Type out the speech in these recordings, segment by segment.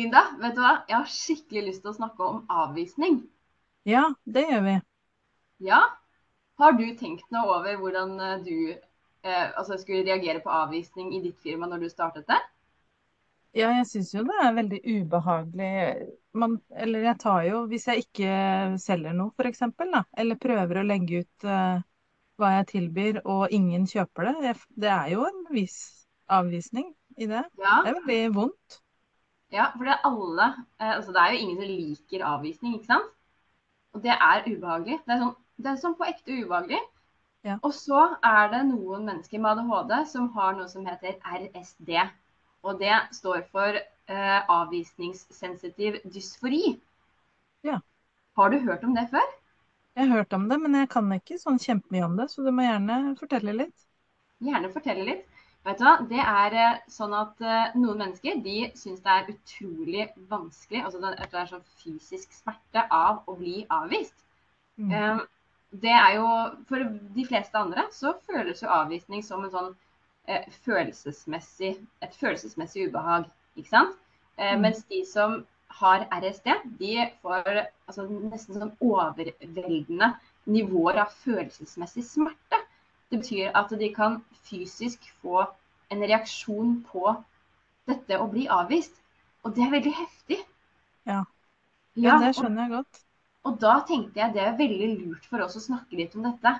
Linda, vet du hva? Jeg har skikkelig lyst til å snakke om avvisning. Ja, det gjør vi. Ja? Har du tenkt noe over hvordan eh, du eh, altså skulle reagere på avvisning i ditt firma når du startet det? Ja, jeg syns jo det er veldig ubehagelig. Man, eller jeg tar jo, hvis jeg ikke selger noe, eksempel, eller prøver å legge ut eh, hva jeg tilbyr, og ingen kjøper det, det er jo en viss avvisning i det. Ja, Det er veldig vondt. Ja for det er alle eh, altså Det er jo ingen som liker avvisning, ikke sant? Og det er ubehagelig. Det er sånn, det er sånn på ekte ubehagelig. Ja. Og så er det noen mennesker med ADHD som har noe som heter RSD. Og det står for eh, avvisningssensitiv dysfori. Ja. Har du hørt om det før? Jeg har hørt om det, men jeg kan ikke sånn kjempemye om det, så du må gjerne fortelle litt. Gjerne fortelle litt. Vet du hva? Det er eh, sånn at eh, noen mennesker de syns det er utrolig vanskelig, altså det, er sånn fysisk smerte av å bli avvist. Mm. Eh, det er jo, For de fleste andre så føles jo avvisning som en sånn eh, følelsesmessig, et følelsesmessig ubehag. ikke sant? Eh, Mm. Mens de som har RSD, de får altså, nesten sånn overveldende nivåer av følelsesmessig smerte. Det betyr at de kan fysisk få en reaksjon på dette å bli avvist. Og det er veldig heftig. Ja. Ja, det skjønner jeg godt. og da tenkte jeg det er veldig lurt for oss å snakke litt om dette.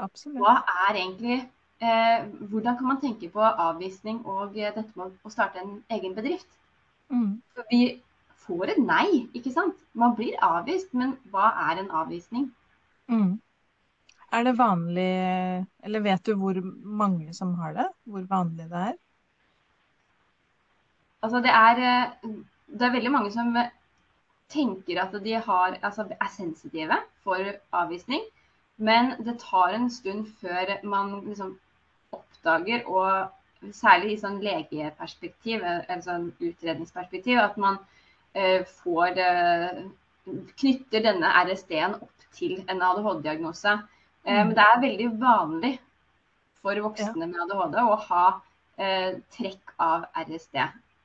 Absolutt. Hva er egentlig eh, Hvordan kan man tenke på avvisning og eh, dette med å starte en egen bedrift? Mm. For vi får et nei, ikke sant? Man blir avvist, men hva er en avvisning? Mm. Er det vanlig, eller vet du hvor mange som har det? Hvor vanlig det er? Altså det er, eh, det er veldig mange som tenker at de har, altså er sensitive for avvisning, men det tar en stund før man liksom oppdager, og særlig i sånn legeperspektiv, eller sånn utredningsperspektiv, at man eh, får eh, knytter denne RSD-en opp til en ADHD-diagnose. Eh, men det er veldig vanlig for voksne med ADHD å ha eh, trekk av RSD.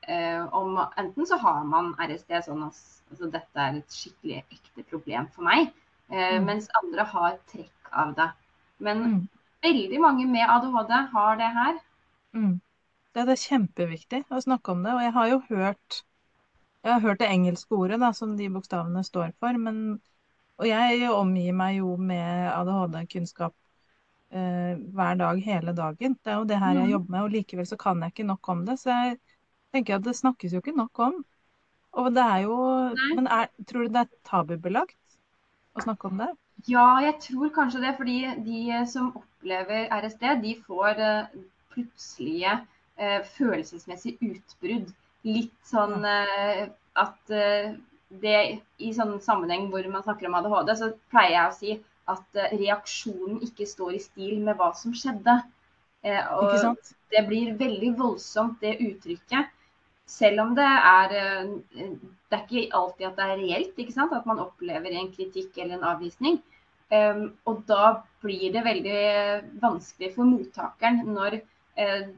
Eh, om, enten så har man RSD sånn at altså, dette er et skikkelig ekte problem for meg, eh, Mm. mens andre har trekk av det. Men Mm. veldig mange med ADHD har det her. Mm. Det er kjempeviktig å snakke om det, og jeg har jo hørt jeg har hørt det engelske ordet da, som de bokstavene står for, men, og jeg omgir meg jo med ADHD-kunnskap eh, hver dag, hele dagen. Det er jo det her jeg Mhm. jobber med, og likevel så kan jeg ikke nok om det. Så jeg tenker at det snakkes jo ikke nok om. Og det er jo Nei. Men er, tror du det er tabubelagt å snakke om det? Ja, jeg tror kanskje det, fordi de som opplever RSD, de får eh, plutselige eh, følelsesmessige utbrudd. Litt sånn eh, at eh, det i sånn sammenheng hvor man snakker om ADHD, så pleier jeg å si at eh, reaksjonen ikke står i stil med hva som skjedde. Eh, og det blir veldig voldsomt, det uttrykket. Selv om det er eh, Det er ikke alltid at det er reelt, ikke sant? at man opplever en kritikk eller en avvisning. Um, og da blir det veldig vanskelig for mottakeren når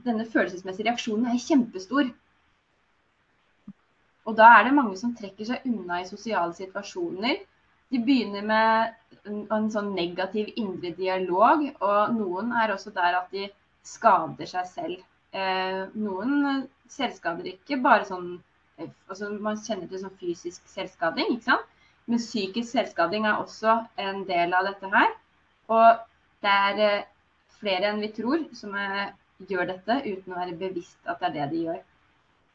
denne følelsesmessige reaksjonen er kjempestor. Og da er det mange som trekker seg unna i sosiale situasjoner. De begynner med en, en sånn negativ indre dialog, og noen er også der at de skader seg selv. Eh, noen selvskader ikke bare sånn eh, altså Man kjenner til sånn fysisk selvskading, ikke sant? Men psykisk selvskading er også en del av dette her. Og det er eh, flere enn vi tror som er, gjør dette uten å være bevisst at det er det de gjør.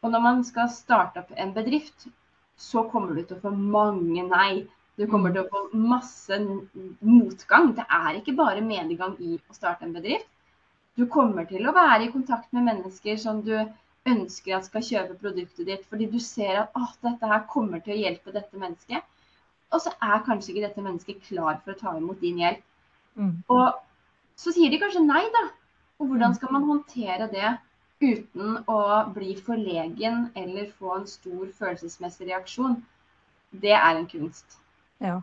Og når man skal starte opp en bedrift, så kommer du til å få mange nei. Du kommer Mm. til å få masse motgang. Det er ikke bare medgang i å starte en bedrift. Du kommer til å være i kontakt med mennesker som du ønsker at skal kjøpe produktet ditt, fordi du ser at oh, dette her kommer til å hjelpe dette mennesket. Og så er kanskje ikke dette mennesket klar for å ta imot din hjelp. Mm. Og så sier de kanskje nei, da. Og hvordan Mm. skal man håndtere det uten å bli forlegen eller få en stor følelsesmessig reaksjon? Det er en kunst. Ja,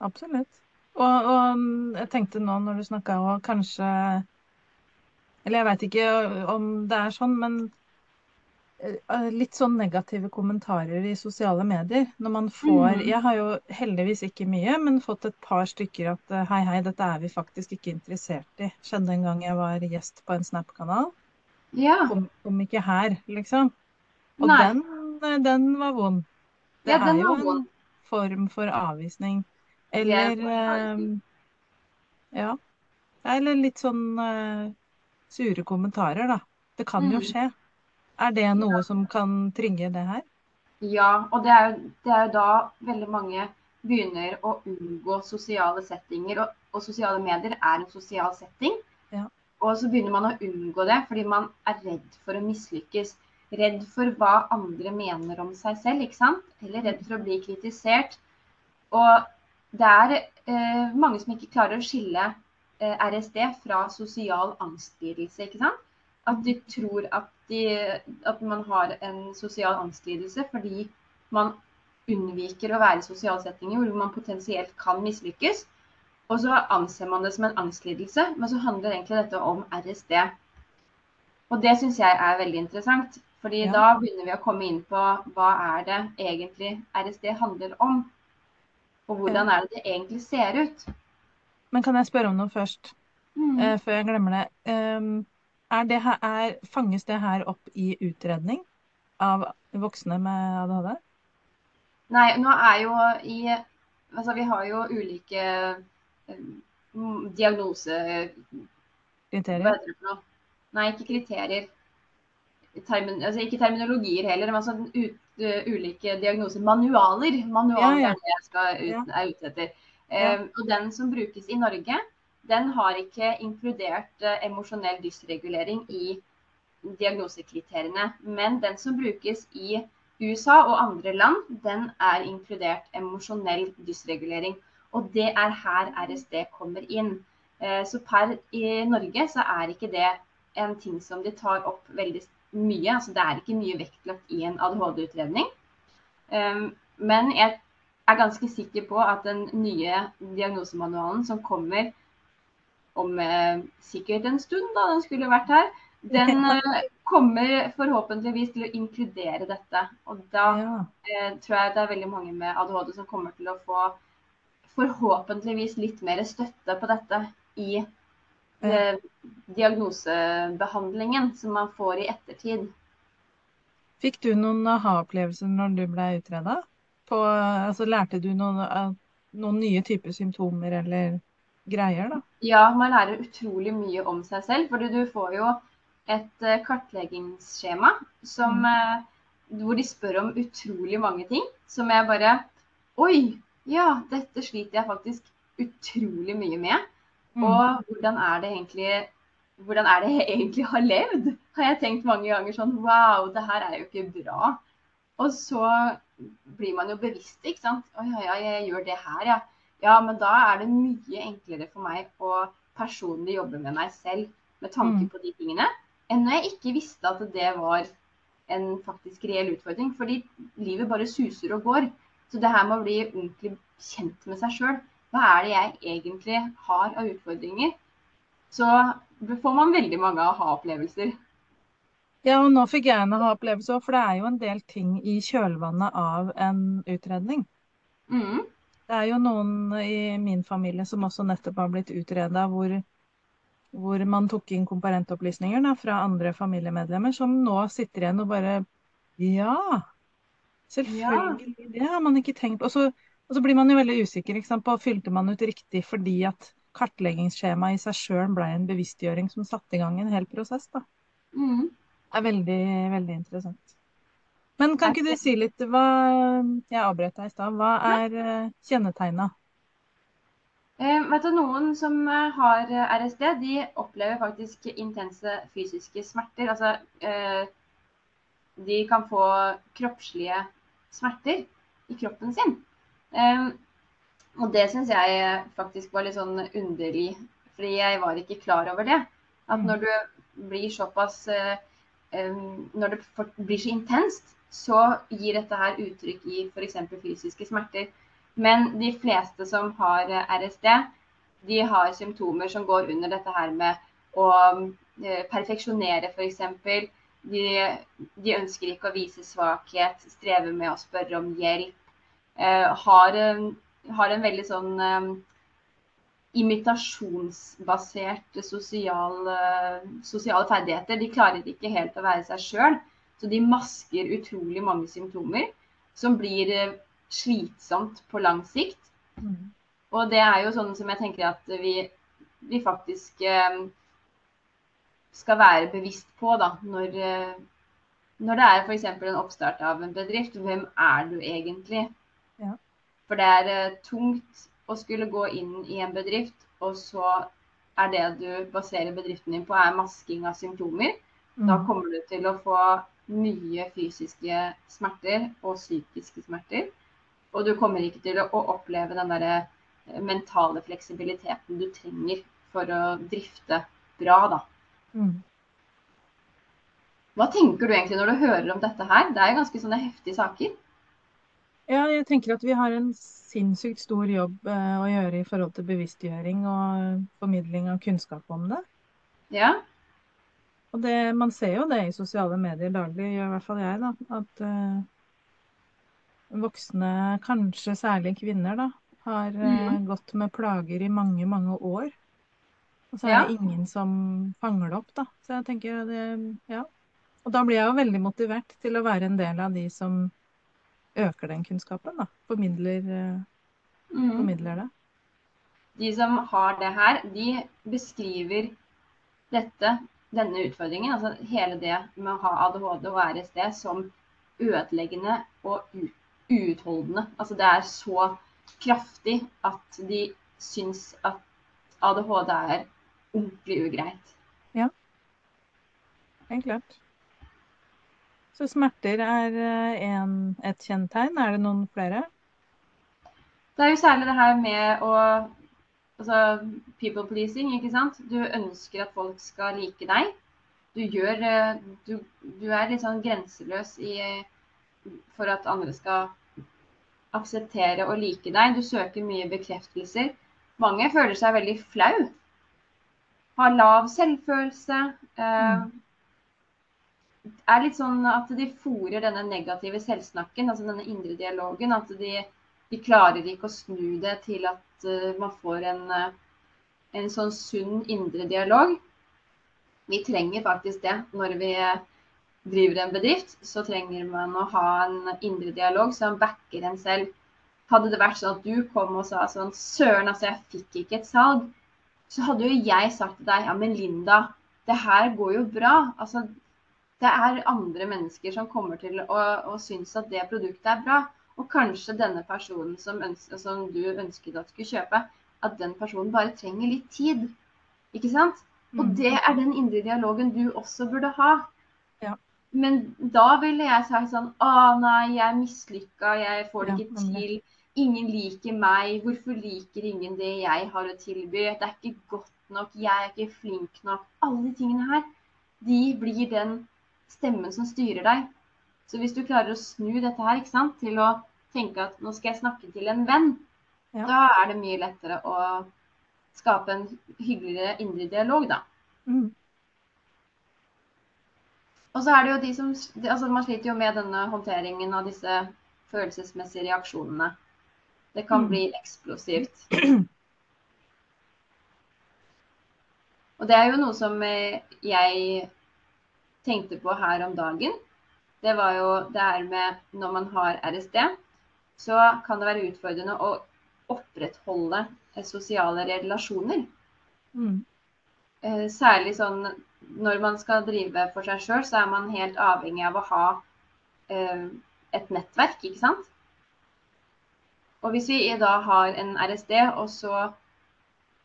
absolutt. Og, og jeg tenkte nå når du snakka og kanskje Eller jeg veit ikke om det er sånn, men eh, litt sånn negative kommentarer i sosiale medier. Når man får Mm. Jeg har jo heldigvis ikke mye, men fått et par stykker at eh, hei, hei, dette er vi faktisk ikke interessert i. Skjedde en gang jeg var gjest på en Snap-kanal. Ja. Om, om ikke her, liksom. Og Nei. den, eh, den var vond. Det Ja, den er jo en vond. form for avvisning. Er Eller eh, Ja. Eller litt sånn eh, sure kommentarer, da. Det kan jo Mm. skje. Er det noe som kan trigge det her? Ja, og det er, jo, det er jo da veldig mange begynner å unngå sosiale settinger. Og, og sosiale medier er en sosial setting. Og så begynner man å unngå det fordi man er redd for å mislykkes. Redd for hva andre mener om seg selv, ikke sant? Eller redd for å bli kritisert. Og det er eh, mange som ikke klarer å skille eh, RSD fra sosial angstlidelse, ikke sant? At de tror at, de, at man har en sosial angstlidelse fordi man unnviker å være i sosiale settinger hvor man potensielt kan mislykkes. Og så anser man det som en angstlidelse, men så handler egentlig dette om RSD. Og det syns jeg er veldig interessant. Fordi Ja. da begynner vi å komme inn på hva er det egentlig RSD handler om. Og hvordan er det det egentlig ser ut. Men kan jeg spørre om noe først, Mm. Uh, før jeg glemmer det? Um, er det her, er, fanges det her opp i utredning av voksne med ADHD? Nei, nå er jo i Altså, vi har jo ulike diagnose... Hva Kriterier? Nei, ikke kriterier. Termin, altså ikke terminologier heller, men altså ut, uh, ulike diagnoser. Manualer. Manualer Ja, ja. er det jeg skal ut, er ute etter. Um, og den som brukes i Norge, den har ikke inkludert uh, emosjonell dysregulering i diagnosekriteriene. Men den som brukes i USA og andre land, den er inkludert emosjonell dysregulering. Og det er her RSD kommer inn. Eh, Så per i Norge så er ikke det en ting som de tar opp veldig mye. Altså det er ikke mye vektlagt i en ADHD-utredning. Um, Men jeg er ganske sikker på at den nye diagnosemanualen som kommer om eh, sikkert en stund, da den skulle vært her, den eh, kommer forhåpentligvis til å inkludere dette. Og da tror jeg det er veldig mange med ADHD som kommer til å få forhåpentligvis litt mer støtte på dette i eh, diagnosebehandlingen som man får i ettertid. Fikk du noen aha-opplevelser når du ble utreda? Altså, lærte du noen, noen nye typer symptomer eller greier, da? Ja, man lærer utrolig mye om seg selv, fordi du får jo et eh, kartleggingsskjema som, mm. hvor de spør om utrolig mange ting. Som jeg bare Oi, ja, dette sliter jeg faktisk utrolig mye med. Mm. Og hvordan er det egentlig hvordan er det jeg egentlig har levd? Har jeg tenkt mange ganger sånn Wow, det her er jo ikke bra. Og så blir man jo bevisst, ikke sant. Å ja, ja, jeg gjør det her, ja. Ja, men da er det mye enklere for meg å personlig jobbe med meg selv med tanke Mm. på de tingene, enn når jeg ikke visste at det var en faktisk reell utfordring. Fordi livet bare suser og går. Så det her med å bli ordentlig kjent med seg sjøl. Hva er det jeg egentlig har av utfordringer? Så får man veldig mange aha-opplevelser. Ja, og nå fikk jeg en aha-opplevelse òg, for det er jo en del ting i kjølvannet av en utredning. Mm. Det er jo noen i min familie som også nettopp har blitt utreda, hvor, hvor man tok inn komparentopplysninger da, fra andre familiemedlemmer, som nå sitter igjen og bare Ja, selvfølgelig. Det har man ikke tenkt på. Og så, og så blir man jo veldig usikker på fylte man ut riktig fordi at kartleggingsskjemaet i seg sjøl ble en bevisstgjøring som satte i gang en hel prosess. da. Mm. Det er veldig, veldig interessant. Men kan ikke du si litt hva Jeg avbrøt deg i stad. Hva er uh, kjennetegna? Eh, du, Noen som eh, har eh, RSD, de opplever faktisk intense fysiske smerter. Altså, eh, de kan få kroppslige smerter i kroppen sin. Um, og det syns jeg faktisk var litt sånn underlig, fordi jeg var ikke klar over det. At Mm. når du blir såpass eh, Når det blir så intenst, så gir dette her uttrykk i f.eks. fysiske smerter. Men de fleste som har eh, RSD, de har symptomer som går under dette her med å eh, perfeksjonere f.eks. De, de ønsker ikke å vise svakhet, strever med å spørre om hjelp. Eh, har, har, en veldig sånn eh, imitasjonsbasert sosial, eh, sosiale ferdigheter. De klarer ikke helt å være seg sjøl. Så de masker utrolig mange symptomer som blir uh, slitsomt på lang sikt. Mm. Og det er jo sånn som jeg tenker at vi, vi faktisk uh, skal være bevisst på da, når, når det er f.eks. en oppstart av en bedrift. Hvem er du egentlig? Ja. For det er tungt å skulle gå inn i en bedrift, og så er det du baserer bedriften din på, er masking av symptomer. Mm. Da kommer du til å få mye fysiske smerter og psykiske smerter. Og du kommer ikke til å oppleve den der eh, mentale fleksibiliteten du trenger for å drifte bra, da. Mm. Hva tenker du egentlig når du hører om dette her? Det er jo ganske sånne heftige saker. Ja, jeg tenker at vi har en sinnssykt stor jobb eh, å gjøre i forhold til bevisstgjøring og formidling av kunnskap om det. Ja. Og det, man ser jo det i sosiale medier daglig, gjør i hvert fall jeg, da. At uh, voksne, kanskje særlig kvinner, da, har uh, gått med plager i mange, mange år. Og så er ja. det ingen som fanger det opp, da. Så jeg tenker det Ja. Og da blir jeg jo veldig motivert til å være en del av de som øker den kunnskapen, da. Formidler, mm. formidler det. De som har det her, de beskriver dette, denne utfordringen, altså hele det med å ha ADHD og RSD, som ødeleggende og uutholdende. Altså det er så kraftig at de syns at ADHD er ordentlig ugreit. Ja, helt klart. Så smerter er eh, en, et kjennetegn. Er det noen flere? Det er jo særlig det her med å Altså people pleasing, ikke sant. Du ønsker at folk skal like deg. Du gjør eh, Du, du er litt sånn grenseløs i for at andre skal akseptere og like deg. Du søker mye bekreftelser. Mange føler seg veldig flau. Har lav selvfølelse. Det mm er litt sånn at de fòrer denne negative selvsnakken, altså denne indre dialogen. At de, de klarer ikke å snu det til at uh, man får en, uh, en, sånn sunn indre dialog. Vi trenger faktisk det når vi driver en bedrift. Så trenger man å ha en indre dialog som backer en selv. Hadde det vært sånn at du kom og sa sånn Søren, altså jeg fikk ikke et salg. Så hadde jo jeg sagt til deg ja, men Linda, det her går jo bra. Altså det er andre mennesker som kommer til å, å synes at det produktet er bra. Og kanskje denne personen som, ønsker, som, du ønsket at skulle kjøpe, at den personen bare trenger litt tid. Ikke sant? Og mm. det er den indre dialogen du også burde ha. Ja. Men da ville jeg sagt sånn Å nei, jeg er mislykka, jeg får det ikke til. Ingen liker meg. Hvorfor liker ingen det jeg har å tilby? Det er ikke godt nok, jeg er ikke flink nok. Alle de tingene her, de blir den stemmen som styrer deg. Så hvis du klarer å snu dette her sant, til å tenke at nå skal jeg snakke til en venn, ja. da er det mye lettere å skape en hyggeligere indre dialog, da. Mm. Og så er det jo de som altså Man sliter jo med denne håndteringen av disse følelsesmessige reaksjonene. Det kan mm. bli eksplosivt. Og det er jo noe som jeg tenkte på her om dagen, det var jo det her med når man har RSD, så kan det være utfordrende å opprettholde sosiale relasjoner. Mm. Eh, særlig sånn når man skal drive for seg sjøl, så er man helt avhengig av å ha eh, et nettverk, ikke sant. Og hvis vi da har en RSD, og så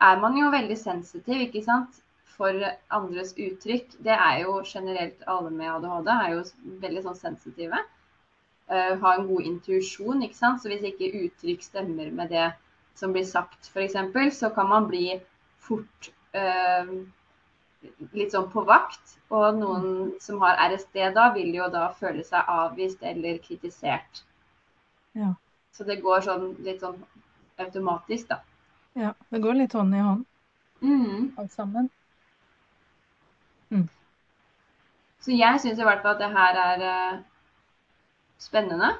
er man jo veldig sensitiv, ikke sant for andres uttrykk, det er jo generelt alle med ADHD er jo veldig sånn sensitive. Uh, ha en god intuisjon, ikke sant. Så hvis ikke uttrykk stemmer med det som blir sagt, f.eks., så kan man bli fort uh, litt sånn på vakt. Og noen som har RSD da, vil jo da føle seg avvist eller kritisert. Ja. Så det går sånn litt sånn automatisk, da. Ja, det går litt hånd i hånd, mm. alt sammen. Så jeg syns i hvert fall at det her er uh, spennende.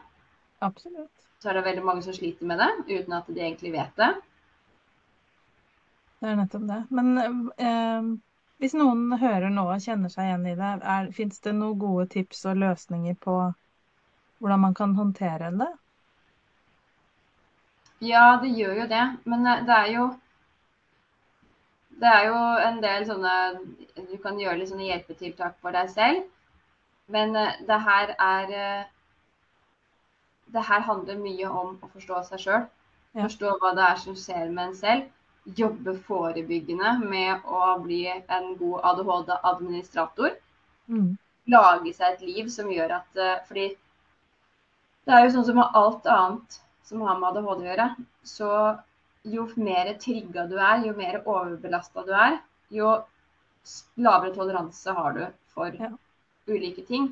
Absolutt. Så er det veldig mange som sliter med det uten at de egentlig vet det. Det er nettopp det. Men eh, hvis noen hører nå og kjenner seg igjen i det, fins det noen gode tips og løsninger på hvordan man kan håndtere det? Ja, det gjør jo det. Men eh, det er jo det er jo en del sånne Du kan gjøre litt sånne hjelpetiltak for deg selv. Men eh, det her er eh, Det her handler mye om å forstå seg sjøl. Forstå hva det er som skjer med en selv. Jobbe forebyggende med å bli en god ADHD-administrator. Mm. Lage seg et liv som gjør at Fordi det er jo sånn som med alt annet som har med ADHD å gjøre, så jo mer trigga du er, jo mer overbelasta du er, jo lavere toleranse har du for Ja. ulike ting.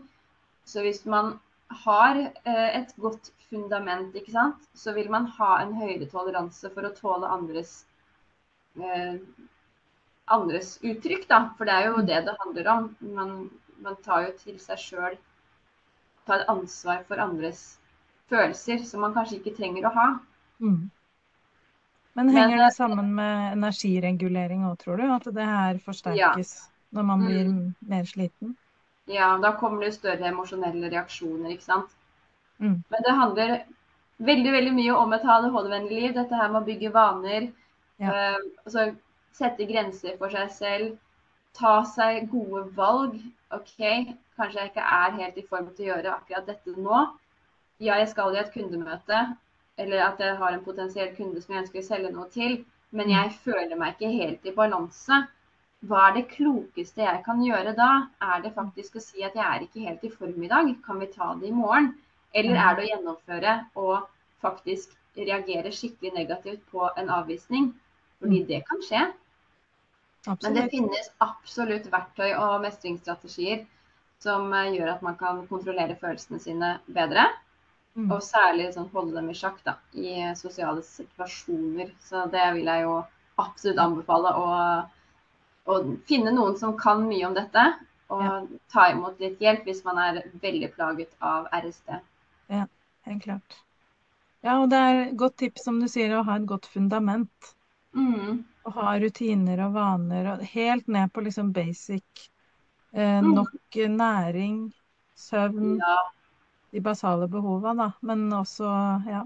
Så hvis man har eh, et godt fundament, ikke sant, så vil man ha en høyere toleranse for å tåle andres eh, andres uttrykk, da. For det er jo det det handler om. Man, man tar jo til seg sjøl Tar ansvar for andres følelser som man kanskje ikke trenger å ha. Mm. Men henger Men, det sammen med energiregulering òg, tror du? At det her forsterkes når man blir mer sliten? Ja, da kommer det større emosjonelle reaksjoner, ikke sant. Mm. Men det handler veldig veldig mye om et ADHD-vennlig liv. Dette her med å bygge vaner. Ja. eh, altså sette grenser for seg selv. Ta seg gode valg. OK, kanskje jeg ikke er helt i form til å gjøre akkurat dette nå. Ja, jeg skal i et kundemøte, eller at jeg har en potensiell kunde som jeg ønsker å selge noe til, men jeg føler meg ikke helt i balanse. Hva er det klokeste jeg kan gjøre da? Er det faktisk å si at jeg er ikke helt i form i dag, kan vi ta det i morgen? Eller er det å gjennomføre og faktisk reagere skikkelig negativt på en avvisning? Fordi det kan skje. Men det finnes absolutt verktøy og mestringsstrategier som eh, gjør at man kan kontrollere følelsene sine bedre. Mm. Og særlig sånn, holde dem i sjakk da, i sosiale situasjoner. Så det vil jeg jo absolutt anbefale. Å, finne noen som kan mye om dette, og Ja. ta imot litt hjelp hvis man er veldig plaget av RSD. Ja, Helt klart. Ja, og det er godt tips, som du sier, å ha et godt fundament. Mm. Å ha rutiner og vaner, og helt ned på liksom basic. Eh, Mm. nok næring, søvn, Ja. De basale behova, da. Men også, ja.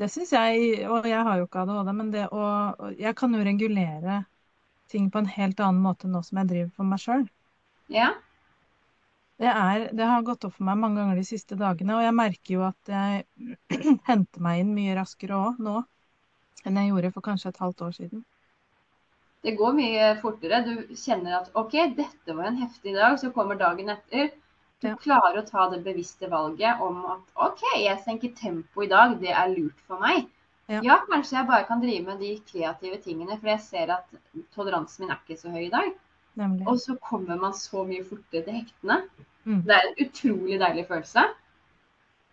Det syns jeg, og jeg har jo ikke ADHD, men det å Jeg kan jo regulere ting på en helt annen måte nå som jeg driver for meg sjøl. ja. Det, er, det har gått opp for meg mange ganger de siste dagene, og jeg merker jo at jeg henter meg inn mye raskere òg nå enn jeg gjorde for kanskje et halvt år siden. Det går mye fortere. Du kjenner at OK, dette var en heftig dag. Så kommer dagen etter. Du klarer å ta det bevisste valget om at OK, jeg senker tempo i dag. Det er lurt for meg. Ja. Ja, kanskje jeg bare kan drive med de kreative tingene, for jeg ser at toleransen min er ikke så høy i dag. Nemlig. Og så kommer man så mye fortere til hektene. Mm. Det er en utrolig deilig følelse.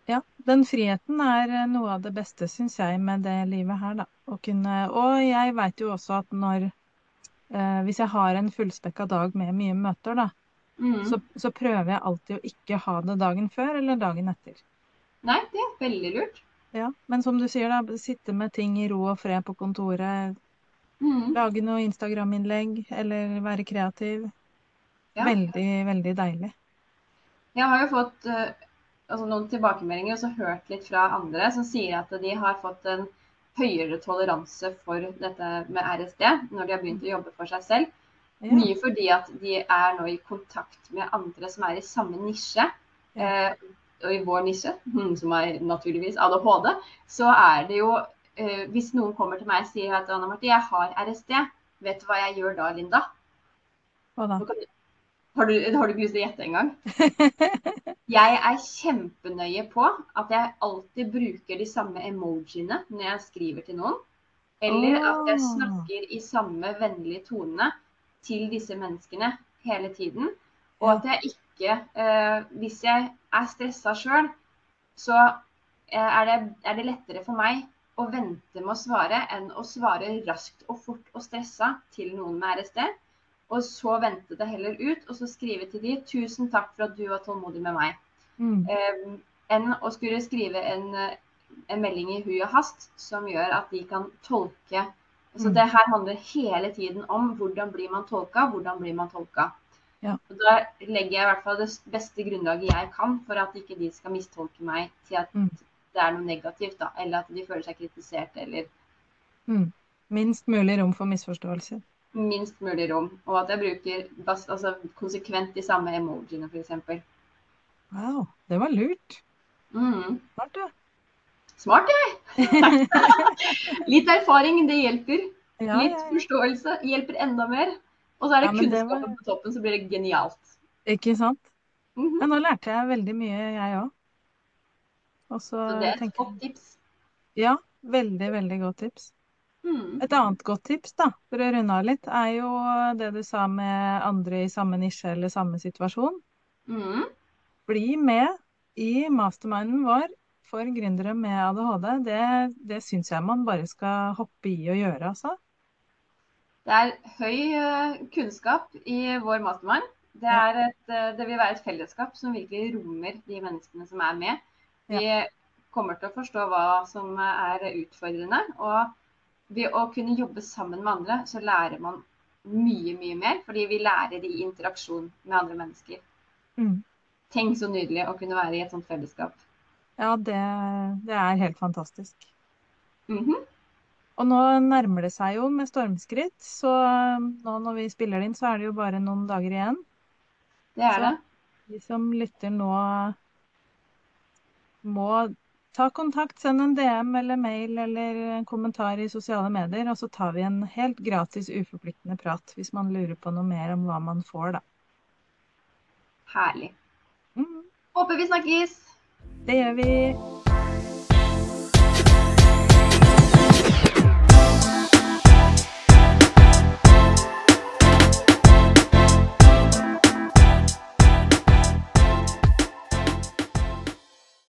Ja, den friheten er eh, noe av det beste, syns jeg, med det livet her, da. Kunne Og jeg veit jo også at når eh, Hvis jeg har en fullspekka dag med mye møter, da, Mm. så, så prøver jeg alltid å ikke ha det dagen før eller dagen etter. Nei, det er veldig lurt. Ja, Men som du sier, da, sitte med ting i ro og fred på kontoret, Mm. lage noe Instagram-innlegg eller være kreativ. Ja. Veldig, veldig deilig. Jeg har jo fått eh, altså noen tilbakemeldinger og så hørt litt fra andre som sier at de har fått en høyere toleranse for dette med RSD når de har begynt å jobbe for seg selv. Ja. Mye fordi at de er nå i kontakt med andre som er i samme nisje. Eh, og i vår nisje, som er naturligvis ADHD, så er det jo eh, Hvis noen kommer til meg og sier at Anna Marte, jeg har RSD, vet du hva jeg gjør da, Linda? Hva da? Du- Har du, har du ikke lyst til å gjette engang? Jeg er kjempenøye på at jeg alltid bruker de samme emojiene når jeg skriver til noen. Eller at jeg snakker i samme vennlige tone til disse menneskene hele tiden. Og at jeg ikke eh, Hvis jeg er stressa sjøl, så eh, er, det, er det lettere for meg å vente med å svare enn å svare raskt og fort og stressa til noen med RSD. og så vente det heller ut, og så skrive til de 'tusen takk for at du var tålmodig med meg'. Mm. Eh, enn å skulle skrive en, eh, en melding i hui og hast som gjør at de kan tolke. Så Mm. det her handler hele tiden om hvordan blir man tolka, hvordan blir man tolka. Ja. Og da legger jeg i hvert fall det beste grunnlaget jeg kan for at ikke de skal mistolke meg til at Mm. det er noe negativt, da. Eller at de føler seg kritisert, eller Mm. Minst mulig rom for misforståelser. minst mulig rom. Og at jeg bruker altså, konsekvent de samme emojiene, f.eks. Wow, det var lurt. Mm. Smart, du. Smart, jeg! Litt erfaring, det hjelper. Ja, Litt forståelse hjelper enda mer. Og så er det Ja, kunnskapen var- på toppen, så blir det genialt. Ikke sant? Mm -hmm. Men nå lærte jeg veldig mye, jeg òg. Så Så det er et tenker godt tips. Ja, veldig, veldig godt tips. Mm. Et annet godt tips, da, for å runde av litt, er jo det du sa med andre i samme nisje eller samme situasjon. Mm. Bli med i masterminden vår for gründere med ADHD. Det, det syns jeg man bare skal hoppe i og gjøre, altså. Det er høy eh, kunnskap i vår mastermind. Det, er et, eh, det vil være et fellesskap som virkelig rommer de menneskene som er med. Vi kommer til å forstå hva som er utfordrende. Og ved å kunne jobbe sammen med andre, så lærer man mye, mye mer. Fordi vi lærer i interaksjon med andre mennesker. Mm. Tenk så nydelig å kunne være i et sånt fellesskap. Ja, det, det er helt fantastisk. Mhm. Og nå nærmer det seg jo med stormskritt, så nå når vi spiller det inn, så er det jo bare noen dager igjen. Det er Så- det. De som lytter nå, må ta kontakt, send en DM eller mail eller en kommentar i sosiale medier, og så tar vi en helt gratis, uforpliktende prat hvis man lurer på noe mer om hva man får, da. Herlig. Mm, Håper vi snakkes! Det gjør vi.